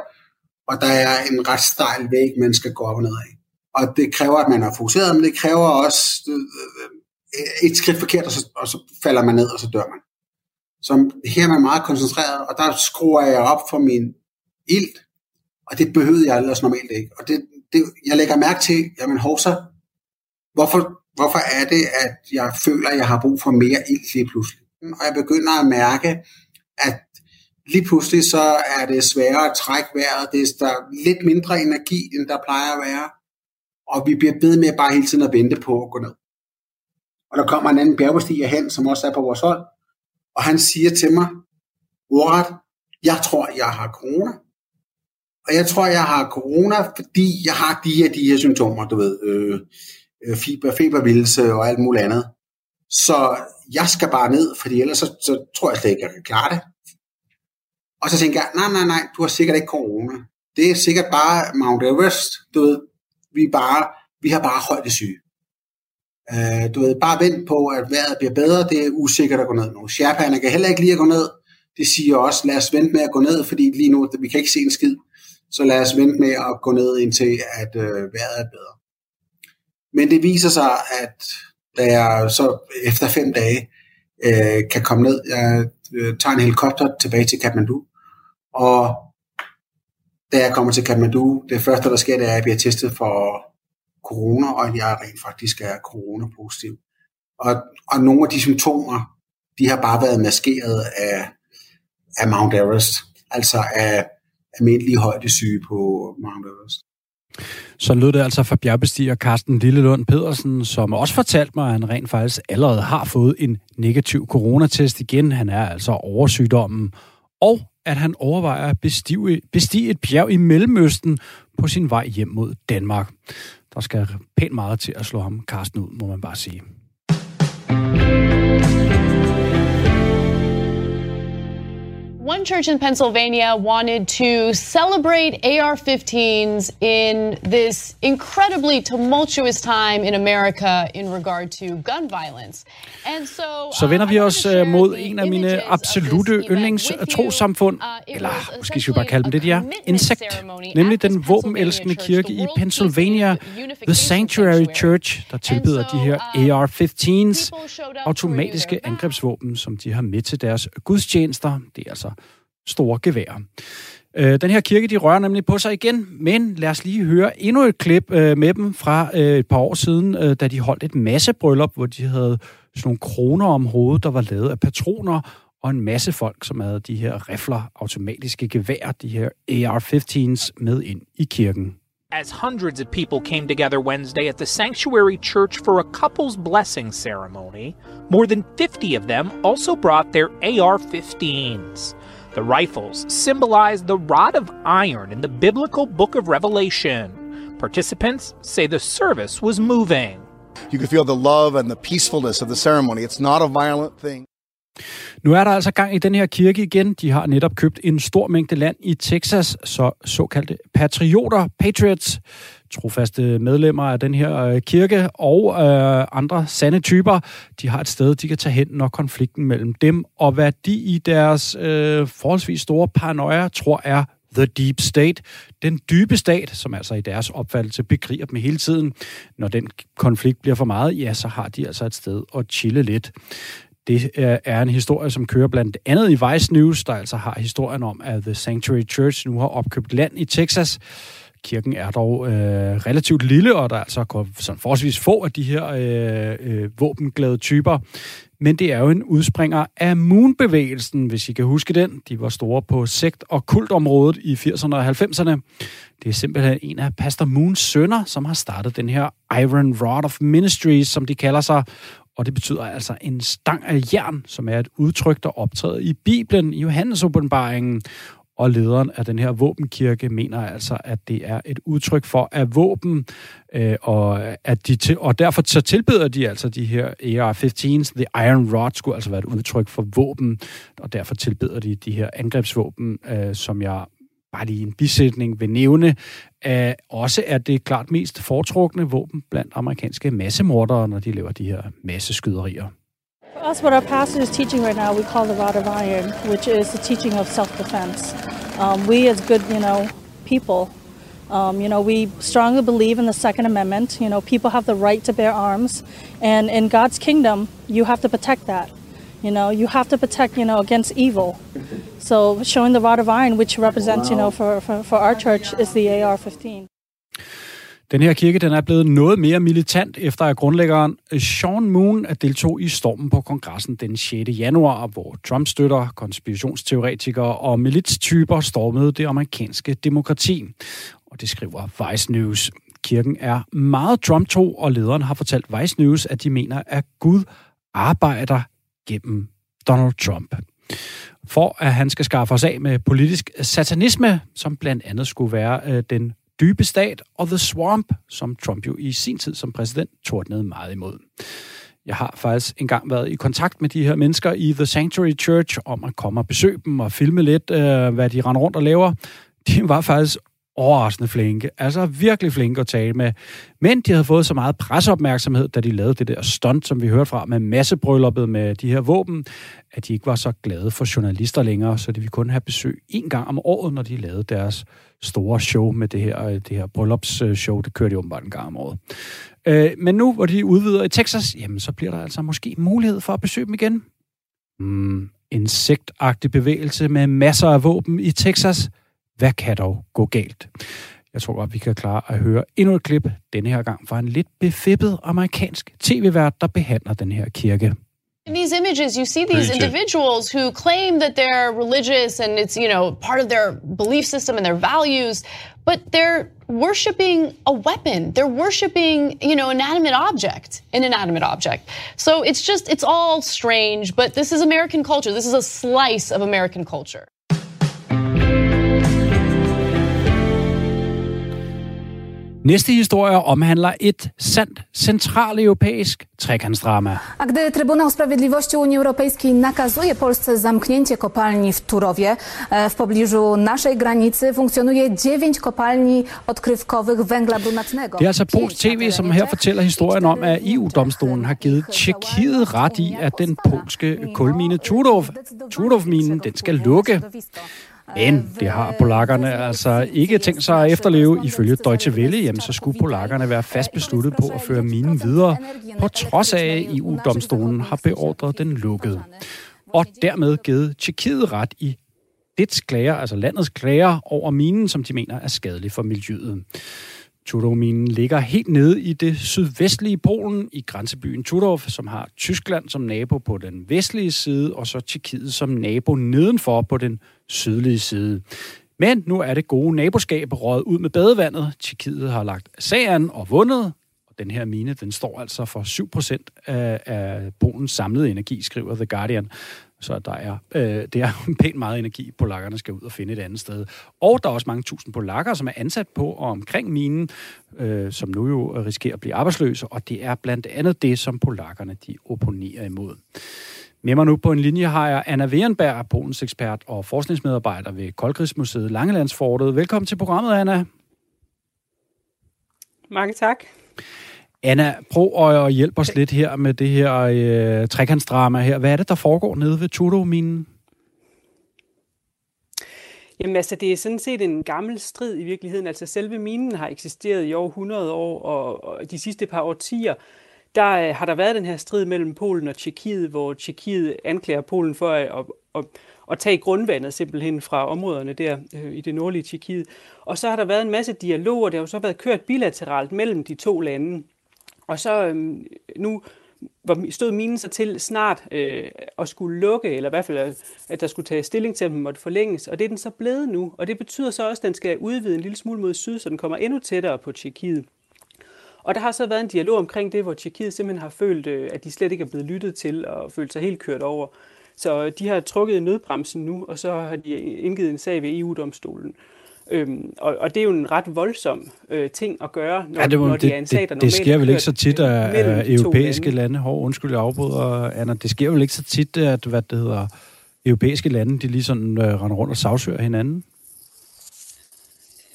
og der er en ret stejl væg, man skal gå op og ned af. Og det kræver, at man er fokuseret, men det kræver også øh, et skridt forkert, og så, og så falder man ned, og så dør man. Så her er man meget koncentreret, og der skruer jeg op for min ild, og det behøvede jeg ellers normalt ikke. Og det, det, jeg lægger mærke til, jamen hovsa, hvorfor, hvorfor er det, at jeg føler, at jeg har brug for mere ild lige pludselig? Mm, og jeg begynder at mærke, at lige pludselig så er det sværere at trække vejret, det er der lidt mindre energi, end der plejer at være, og vi bliver bedt med bare hele tiden at vente på at gå ned. Og der kommer en anden bjergbestiger hen, som også er på vores hold, og han siger til mig, ordret, jeg tror, jeg har corona. Og jeg tror, jeg har corona, fordi jeg har de her, de her symptomer, du ved, øh, øh fiber, febervildelse og alt muligt andet. Så jeg skal bare ned, fordi ellers så, så tror jeg slet ikke, jeg kan klare det. Og så tænker jeg, nej, nej, nej, du har sikkert ikke corona. Det er sikkert bare Mount Everest, du ved, vi, bare, vi har bare højdesyge. Øh, du ved, bare vent på, at vejret bliver bedre, det er usikkert at gå ned nu. Sherpaerne kan heller ikke lige at gå ned. Det siger også, lad os vente med at gå ned, fordi lige nu, vi kan ikke se en skid. Så lad os vente med at gå ned indtil, at øh, vejret er bedre. Men det viser sig, at da jeg så efter fem dage øh, kan komme ned, jeg øh, tager en helikopter tilbage til Kathmandu, og da jeg kommer til Kathmandu, det første, der sker, det er, at jeg bliver testet for corona, og jeg rent faktisk er corona-positiv. Og, og nogle af de symptomer, de har bare været maskeret af, af Mount Everest, altså af almindelige højdesyge på Mount Everest. Så lød det altså fra bjergbestiger Carsten Lillelund Pedersen, som også fortalte mig, at han rent faktisk allerede har fået en negativ coronatest igen. Han er altså over sygdommen. og at han overvejer at bestige, bestige et bjerg i Mellemøsten på sin vej hjem mod Danmark. Der skal pænt meget til at slå ham Carsten ud, må man bare sige. One church in Pennsylvania wanted to celebrate AR 15s in this incredibly tumultuous time in America in regard to gun violence. And so, Så vender vi os øh, mod en af mine absolute yndlingstrosamfund, eller måske skal vi bare kalde dem det, de er, insekt, nemlig den våbenelskende kirke i Pennsylvania, The Sanctuary Church, der tilbyder de her AR-15s, automatiske angrebsvåben, som de har med til deres gudstjenester. Det er altså store geværer. Øh, den her kirke, de rører nemlig på sig igen, men lad os lige høre endnu et klip øh, med dem fra øh, et par år siden, øh, da de holdt et masse bryllup, hvor de havde sådan nogle kroner om hovedet, der var lavet af patroner, og en masse folk, som havde de her rifler, automatiske gevær, de her AR-15s med ind i kirken. as hundreds of people came together Wednesday at the Sanctuary Church for a couple's blessing ceremony, more than 50 of them also brought their AR 15s. The rifles symbolize the rod of iron in the biblical book of Revelation. Participants say the service was moving. You could feel the love and the peacefulness of the ceremony. It's not a violent thing. Nu er der altså gang i den her kirke igen. De har netop købt en stor mængde land i Texas, så såkaldte patrioter, patriots, trofaste medlemmer af den her øh, kirke og øh, andre sande typer, de har et sted, de kan tage hen, når konflikten mellem dem og hvad de i deres øh, forholdsvis store paranoia tror er The Deep State, den dybe stat, som altså i deres opfattelse begriber dem hele tiden. Når den konflikt bliver for meget, ja, så har de altså et sted at chille lidt. Det er en historie, som kører blandt andet i Vice News, der altså har historien om, at The Sanctuary Church nu har opkøbt land i Texas. Kirken er dog øh, relativt lille, og der er altså sådan forholdsvis få af de her øh, øh, våbenglade typer. Men det er jo en udspringer af Moon-bevægelsen, hvis I kan huske den. De var store på sekt- og kultområdet i 80'erne og 90'erne. Det er simpelthen en af Pastor Moons sønner, som har startet den her Iron Rod of Ministries, som de kalder sig, og det betyder altså en stang af jern, som er et udtryk, der optræder i Bibelen, i Johannes åbenbaringen. Og lederen af den her våbenkirke mener altså, at det er et udtryk for, at våben, øh, og, øh, at de til, og derfor så tilbyder de altså de her AR-15's. The Iron Rod skulle altså være et udtryk for våben, og derfor tilbyder de de her angrebsvåben, øh, som jeg bare lige en bisætning vil nævne, uh, også er det klart mest foretrukne våben blandt amerikanske massemordere, når de laver de her masseskyderier. For us, what our pastor is teaching right now, we call the rod of iron, which is the teaching of self-defense. Um, we as good, you know, people, um, you know, we strongly believe in the Second Amendment. You know, people have the right to bear arms, and in God's kingdom, you have to protect that. You know, you have to protect, you know, against evil. So showing the rod of iron, which represents, you know, for, for, for our church, is the AR-15. Den her kirke den er blevet noget mere militant, efter at grundlæggeren Sean Moon deltog i stormen på kongressen den 6. januar, hvor Trump støtter konspirationsteoretikere og militstyper stormede det amerikanske demokrati. Og det skriver Vice News. Kirken er meget Trump-tro, og lederen har fortalt Vice News, at de mener, at Gud arbejder gennem Donald Trump for at han skal skaffe os af med politisk satanisme, som blandt andet skulle være øh, den dybe stat og The Swamp, som Trump jo i sin tid som præsident tordnede meget imod. Jeg har faktisk engang været i kontakt med de her mennesker i The Sanctuary Church om at komme og besøge dem og filme lidt, øh, hvad de render rundt og laver. De var faktisk overraskende flinke. Altså virkelig flinke at tale med. Men de havde fået så meget presseopmærksomhed, da de lavede det der stunt, som vi hørte fra, med massebrylluppet med de her våben, at de ikke var så glade for journalister længere, så de ville kun have besøg en gang om året, når de lavede deres store show med det her, øh, det her bryllupsshow. Det kørte de åbenbart en gang om året. Øh, men nu, hvor de udvider i Texas, jamen så bliver der altså måske mulighed for at besøge dem igen. Mm, en sektagtig bevægelse med masser af våben i Texas – hvad kan dog gå galt? Jeg tror godt, vi kan klare at høre endnu et klip, denne her gang fra en lidt befippet amerikansk tv-vært, der behandler den her kirke. In these images, you see these individuals who claim that they're religious and it's, you know, part of their belief system and their values, but they're worshiping a weapon. They're worshiping, you know, inanimate object, an inanimate object. So it's just, it's all strange, but this is American culture. This is a slice of American culture. Næste historie omhandler et sandt centraleuropæisk trekantsdrama. A gdy Trybunał Sprawiedliwości Unii Europejskiej nakazuje Polsce zamknięcie kopalni w Turowie, e, w pobliżu naszej granicy funkcjonuje dziewięć kopalni odkrywkowych węgla brunatnego. Det er altså Pols TV, som her fortæller historien om, at EU-domstolen har givet Tjekkiet ret i, at den polske kulmine Turov, Turov-minen, den skal lukke. Men det har polakkerne altså ikke tænkt sig at efterleve. Ifølge Deutsche Welle, jamen, så skulle polakkerne være fast besluttet på at føre minen videre, på trods af, at EU-domstolen har beordret den lukket. Og dermed givet Tjekkiet ret i dets klager, altså landets klager over minen, som de mener er skadelig for miljøet. Tudorminen ligger helt nede i det sydvestlige Polen, i grænsebyen Tudorf, som har Tyskland som nabo på den vestlige side, og så Tjekkiet som nabo nedenfor på den sydlige side. Men nu er det gode naboskab røget ud med badevandet. Tjekkiet har lagt sagen og vundet, og den her mine, den står altså for 7% af, af Polens samlede energi, skriver The Guardian. Så der er, øh, det er [LAUGHS] pænt meget energi, polakkerne skal ud og finde et andet sted. Og der er også mange tusind polakker, som er ansat på og omkring minen, øh, som nu jo risikerer at blive arbejdsløse, og det er blandt andet det, som polakkerne de opponerer imod. Med mig nu på en linje har jeg Anna Werenberg, Polens ekspert og forskningsmedarbejder ved Koldkrigsmuseet Langelandsfortet. Velkommen til programmet, Anna. Mange tak. Anna, prøv at hjælpe os lidt her med det her øh, trekantsdrama her. Hvad er det, der foregår nede ved Tudo-minen? Jamen altså, det er sådan set en gammel strid i virkeligheden. Altså selve minen har eksisteret i over 100 år, og, og de sidste par årtier, der øh, har der været den her strid mellem Polen og Tjekkiet, hvor Tjekkiet anklager Polen for at, at, at, at tage grundvandet simpelthen fra områderne der øh, i det nordlige Tjekkiet. Og så har der været en masse dialog, og det har jo så været kørt bilateralt mellem de to lande. Og så øh, nu stod minen så til snart øh, at skulle lukke, eller i hvert fald at der skulle tage stilling til, at den måtte forlænges. Og det er den så blevet nu. Og det betyder så også, at den skal udvide en lille smule mod syd, så den kommer endnu tættere på Tjekkiet. Og der har så været en dialog omkring det, hvor Tjekkiet simpelthen har følt, øh, at de slet ikke er blevet lyttet til og følt sig helt kørt over. Så de har trukket nødbremsen nu, og så har de indgivet en sag ved EU-domstolen. Øhm, og, og det er jo en ret voldsom øh, ting at gøre, når, ja, det, når de er en sag, der det, det sker vel ikke så tit, at, at europæiske lande, lande hår, undskyld, jeg afbryder, Anna, det sker vel ikke så tit, at hvad det hedder, europæiske lande, de lige sådan øh, render rundt og sagsøger hinanden?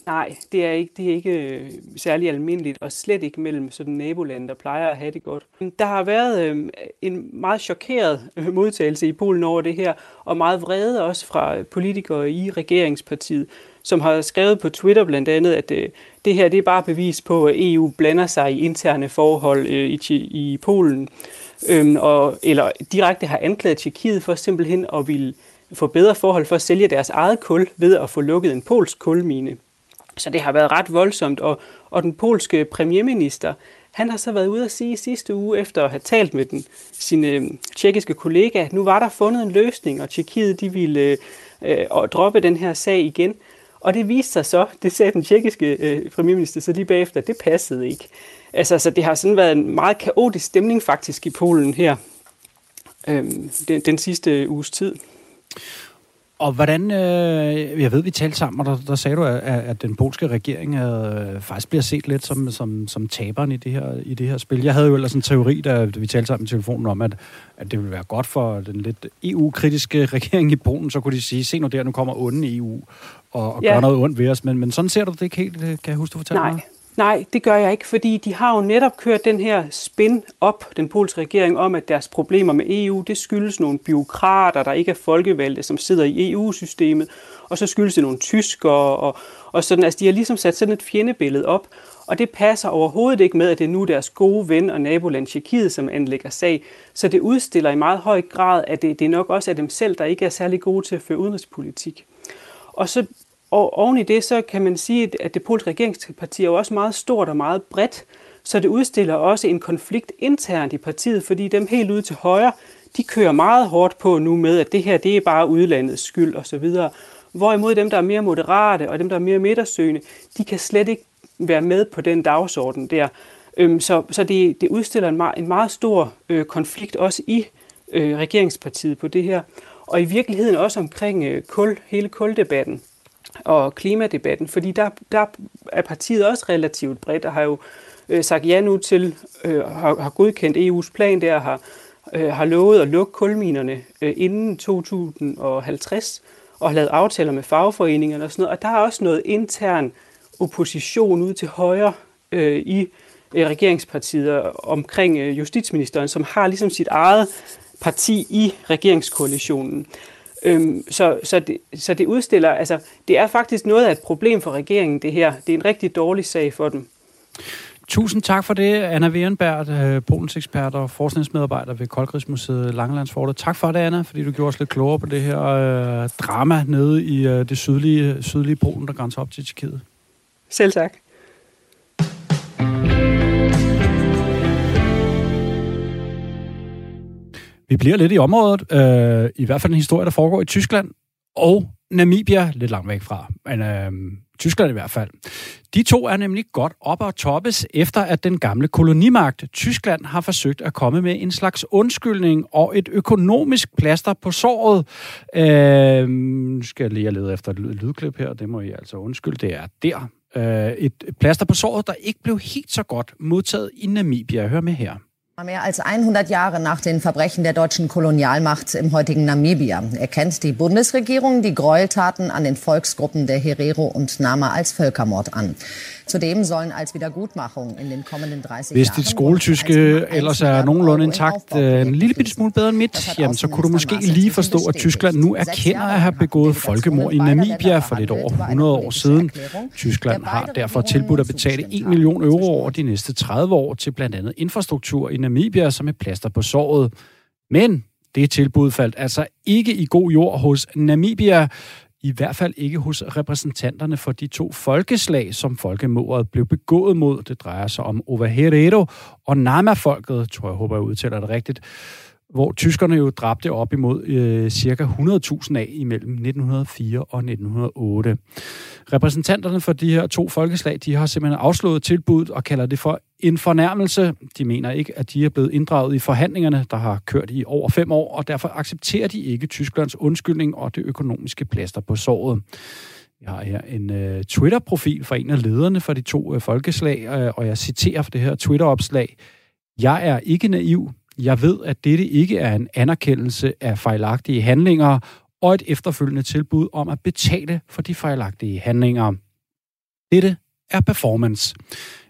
Nej, det er ikke, det er ikke øh, særlig almindeligt, og slet ikke mellem sådan nabolande, der plejer at have det godt. Der har været øh, en meget chokeret øh, modtagelse i Polen over det her, og meget vrede også fra politikere i regeringspartiet, som har skrevet på Twitter blandt andet, at øh, det her det er bare bevis på, at EU blander sig i interne forhold øh, i, i Polen, øhm, og, eller direkte har anklaget Tjekkiet for simpelthen at ville få bedre forhold for at sælge deres eget kul ved at få lukket en polsk kulmine. Så det har været ret voldsomt, og, og den polske premierminister, han har så været ude at sige sidste uge, efter at have talt med den, sine øh, tjekkiske kollega, at nu var der fundet en løsning, og Tjekkiet de ville øh, øh droppe den her sag igen. Og det viste sig så, det sagde den tjekkiske øh, premierminister så lige bagefter, det passede ikke. Altså, så det har sådan været en meget kaotisk stemning faktisk i Polen her øh, den, den sidste uges tid. Og hvordan, øh, jeg ved, vi talte sammen, og der, der sagde du, at, at den polske regering øh, faktisk bliver set lidt som, som, som taberen i det, her, i det her spil. Jeg havde jo ellers en teori, da vi talte sammen i telefonen om, at, at det ville være godt for den lidt EU-kritiske [LAUGHS] regering i Polen, så kunne de sige, se nu der, nu kommer onde EU og, og ja. gør noget ondt ved os. Men, men sådan ser du det ikke helt, kan jeg huske, du fortalte Nej. mig? Nej, det gør jeg ikke, fordi de har jo netop kørt den her spin op, den polske regering, om at deres problemer med EU, det skyldes nogle byråkrater, der ikke er folkevalgte, som sidder i EU-systemet, og så skyldes det nogle tyskere, og, og sådan, altså de har ligesom sat sådan et fjendebillede op, og det passer overhovedet ikke med, at det er nu deres gode ven og naboland Tjekkiet, som anlægger sag. Så det udstiller i meget høj grad, at det, det nok også er dem selv, der ikke er særlig gode til at føre udenrigspolitik. Og så og oven i det, så kan man sige, at det polske regeringsparti er jo også meget stort og meget bredt, så det udstiller også en konflikt internt i partiet, fordi dem helt ude til højre, de kører meget hårdt på nu med, at det her det er bare udlandets skyld osv. Hvorimod dem, der er mere moderate og dem, der er mere midtersøgende, de kan slet ikke være med på den dagsorden der. Øhm, så så det, det udstiller en meget, en meget stor øh, konflikt også i øh, regeringspartiet på det her. Og i virkeligheden også omkring øh, kul, hele kuldebatten og klimadebatten, fordi der, der er partiet også relativt bredt, og har jo øh, sagt ja nu til, øh, har, har godkendt EU's plan der, har, øh, har lovet at lukke kulminerne øh, inden 2050, og har lavet aftaler med fagforeningerne og sådan noget, og der er også noget intern opposition ud til højre øh, i øh, regeringspartiet omkring øh, justitsministeren, som har ligesom sit eget parti i regeringskoalitionen. Øhm, så, så, det, så det udstiller, altså det er faktisk noget af et problem for regeringen, det her. Det er en rigtig dårlig sag for dem. Tusind tak for det, Anna Wierenberg, øh, Polens ekspert og forskningsmedarbejder ved Koldkrigsmuseet Langelandsfortet. Tak for det, Anna, fordi du gjorde os lidt klogere på det her øh, drama nede i øh, det sydlige, sydlige Polen, der grænser op til Tjekkiet. Selv tak. Vi bliver lidt i området, øh, i hvert fald en historie, der foregår i Tyskland og Namibia, lidt langt væk fra, men øh, Tyskland i hvert fald. De to er nemlig godt op og toppes, efter at den gamle kolonimagt Tyskland har forsøgt at komme med en slags undskyldning og et økonomisk plaster på såret. Øh, nu skal jeg lige lede efter et lydklip her, det må I altså undskylde, det er der. Øh, et plaster på såret, der ikke blev helt så godt modtaget i Namibia. Hør med her. Mehr als 100 Jahre nach den Verbrechen der deutschen Kolonialmacht im heutigen Namibia erkennt die Bundesregierung die Gräueltaten an den Volksgruppen der Herero und Nama als Völkermord an. Zudem sollen als Wiedergutmachung in den kommenden 30 Hvis dit skoletyske ellers er nogenlunde intakt, øh, en lille bitte smule bedre end mit, jamen, så kunne du måske lige forstå, at Tyskland nu erkender at have begået folkemord i Namibia for lidt over 100 år siden. Tyskland har derfor tilbudt at betale 1 million euro over de næste 30 år til blandt andet infrastruktur i Namibia, som er plaster på såret. Men det tilbud faldt altså ikke i god jord hos Namibia, i hvert fald ikke hos repræsentanterne for de to folkeslag, som folkemordet blev begået mod. Det drejer sig om Ovaherero og Nama-folket, tror jeg, håber jeg udtaler det rigtigt hvor tyskerne jo dræbte op imod øh, cirka 100.000 af imellem 1904 og 1908. Repræsentanterne for de her to folkeslag, de har simpelthen afslået tilbuddet og kalder det for en fornærmelse. De mener ikke, at de er blevet inddraget i forhandlingerne, der har kørt i over fem år, og derfor accepterer de ikke Tysklands undskyldning og det økonomiske plaster på såret. Jeg har her en øh, Twitter-profil fra en af lederne for de to øh, folkeslag, øh, og jeg citerer for det her Twitter-opslag. Jeg er ikke naiv. Jeg ved, at dette ikke er en anerkendelse af fejlagtige handlinger og et efterfølgende tilbud om at betale for de fejlagtige handlinger. Dette er performance.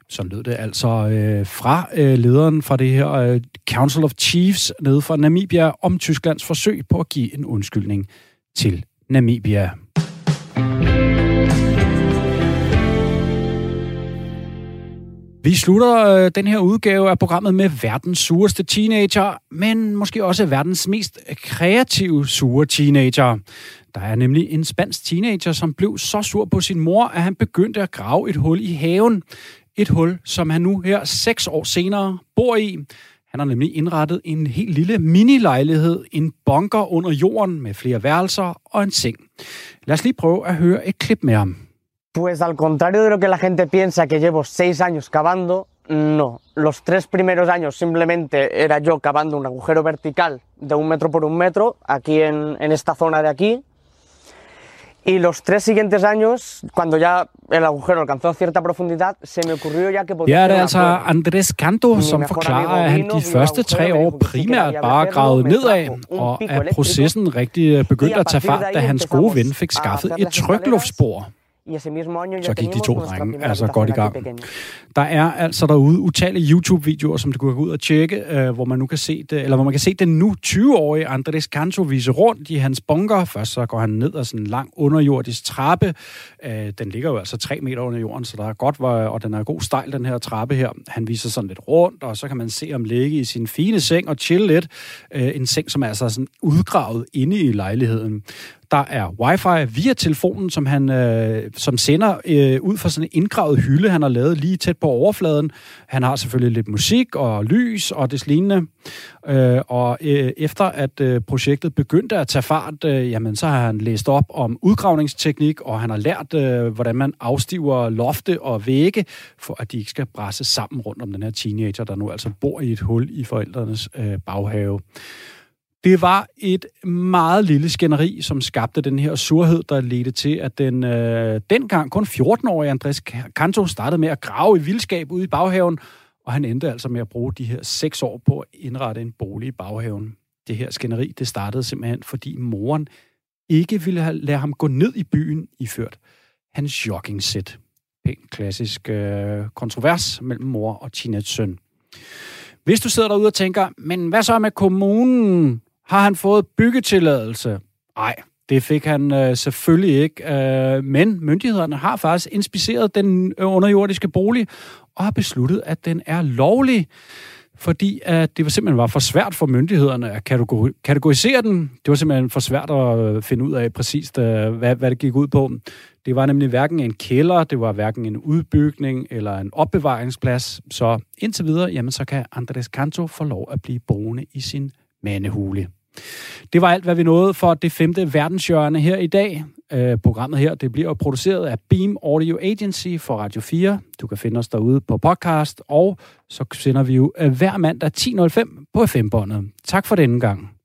Så lød det altså øh, fra øh, lederen fra det her øh, Council of Chiefs nede fra Namibia om Tysklands forsøg på at give en undskyldning til Namibia. Vi slutter øh, den her udgave af programmet med verdens sureste teenager, men måske også verdens mest kreative sure teenager. Der er nemlig en spansk teenager, som blev så sur på sin mor, at han begyndte at grave et hul i haven. Et hul, som han nu her seks år senere bor i. Han har nemlig indrettet en helt lille minilejlighed, en bunker under jorden med flere værelser og en seng. Lad os lige prøve at høre et klip med ham. Pues al contrario de lo que la gente piensa que llevo seis años cavando, no. Los tres primeros años simplemente era yo cavando un agujero vertical de un metro por un metro aquí en, en esta zona de aquí. Y los tres siguientes años, cuando ya el agujero alcanzó cierta profundidad, se me ocurrió ya que podía Ja, det er altså Andres Canto, som forklarer, at han de første tre år primært bare gravede nedad, og at processen rigtig begyndte at tage fart, da hans gode ven fik skaffet et trykluftspor. Så gik de to drenge altså godt i gang. Der er altså derude utallige YouTube-videoer, som du kan gå ud og tjekke, øh, hvor man nu kan se det, eller hvor man kan se den nu 20-årige Andres Canto vise rundt i hans bunker. Først så går han ned ad sådan en lang underjordisk trappe. Øh, den ligger jo altså tre meter under jorden, så der er godt, og den er god stejl, den her trappe her. Han viser sådan lidt rundt, og så kan man se ham ligge i sin fine seng og chill lidt. Øh, en seng, som er altså sådan udgravet inde i lejligheden. Der er wifi via telefonen, som han øh, som sender øh, ud fra sådan en indgravet hylde, han har lavet lige tæt på overfladen. Han har selvfølgelig lidt musik og lys og det lignende. Øh, og øh, efter at øh, projektet begyndte at tage fart, øh, jamen så har han læst op om udgravningsteknik, og han har lært, øh, hvordan man afstiver lofte og vægge, for at de ikke skal brasse sammen rundt om den her teenager, der nu altså bor i et hul i forældrenes øh, baghave. Det var et meget lille skænderi, som skabte den her surhed, der ledte til, at den øh, dengang kun 14-årige Andres Kanto startede med at grave i vildskab ude i baghaven, og han endte altså med at bruge de her seks år på at indrette en bolig i baghaven. Det her skænderi, det startede simpelthen, fordi moren ikke ville have, lade ham gå ned i byen iført hans jogging-sæt. Pænt klassisk øh, kontrovers mellem mor og teenage søn. Hvis du sidder derude og tænker, men hvad så med kommunen? Har han fået byggetilladelse? Nej, det fik han øh, selvfølgelig ikke. Øh, men myndighederne har faktisk inspiceret den øh, underjordiske bolig og har besluttet, at den er lovlig fordi at det var simpelthen var for svært for myndighederne at kategorisere den. Det var simpelthen for svært at øh, finde ud af præcist, hvad, hvad det gik ud på. Det var nemlig hverken en kælder, det var hverken en udbygning eller en opbevaringsplads. Så indtil videre, jamen, så kan Andres Canto få lov at blive boende i sin mandehule. Det var alt, hvad vi nåede for det femte verdenshjørne her i dag. Uh, programmet her det bliver produceret af Beam Audio Agency for Radio 4. Du kan finde os derude på podcast, og så sender vi jo uh, hver mandag 10.05 på FM-båndet. Tak for denne gang.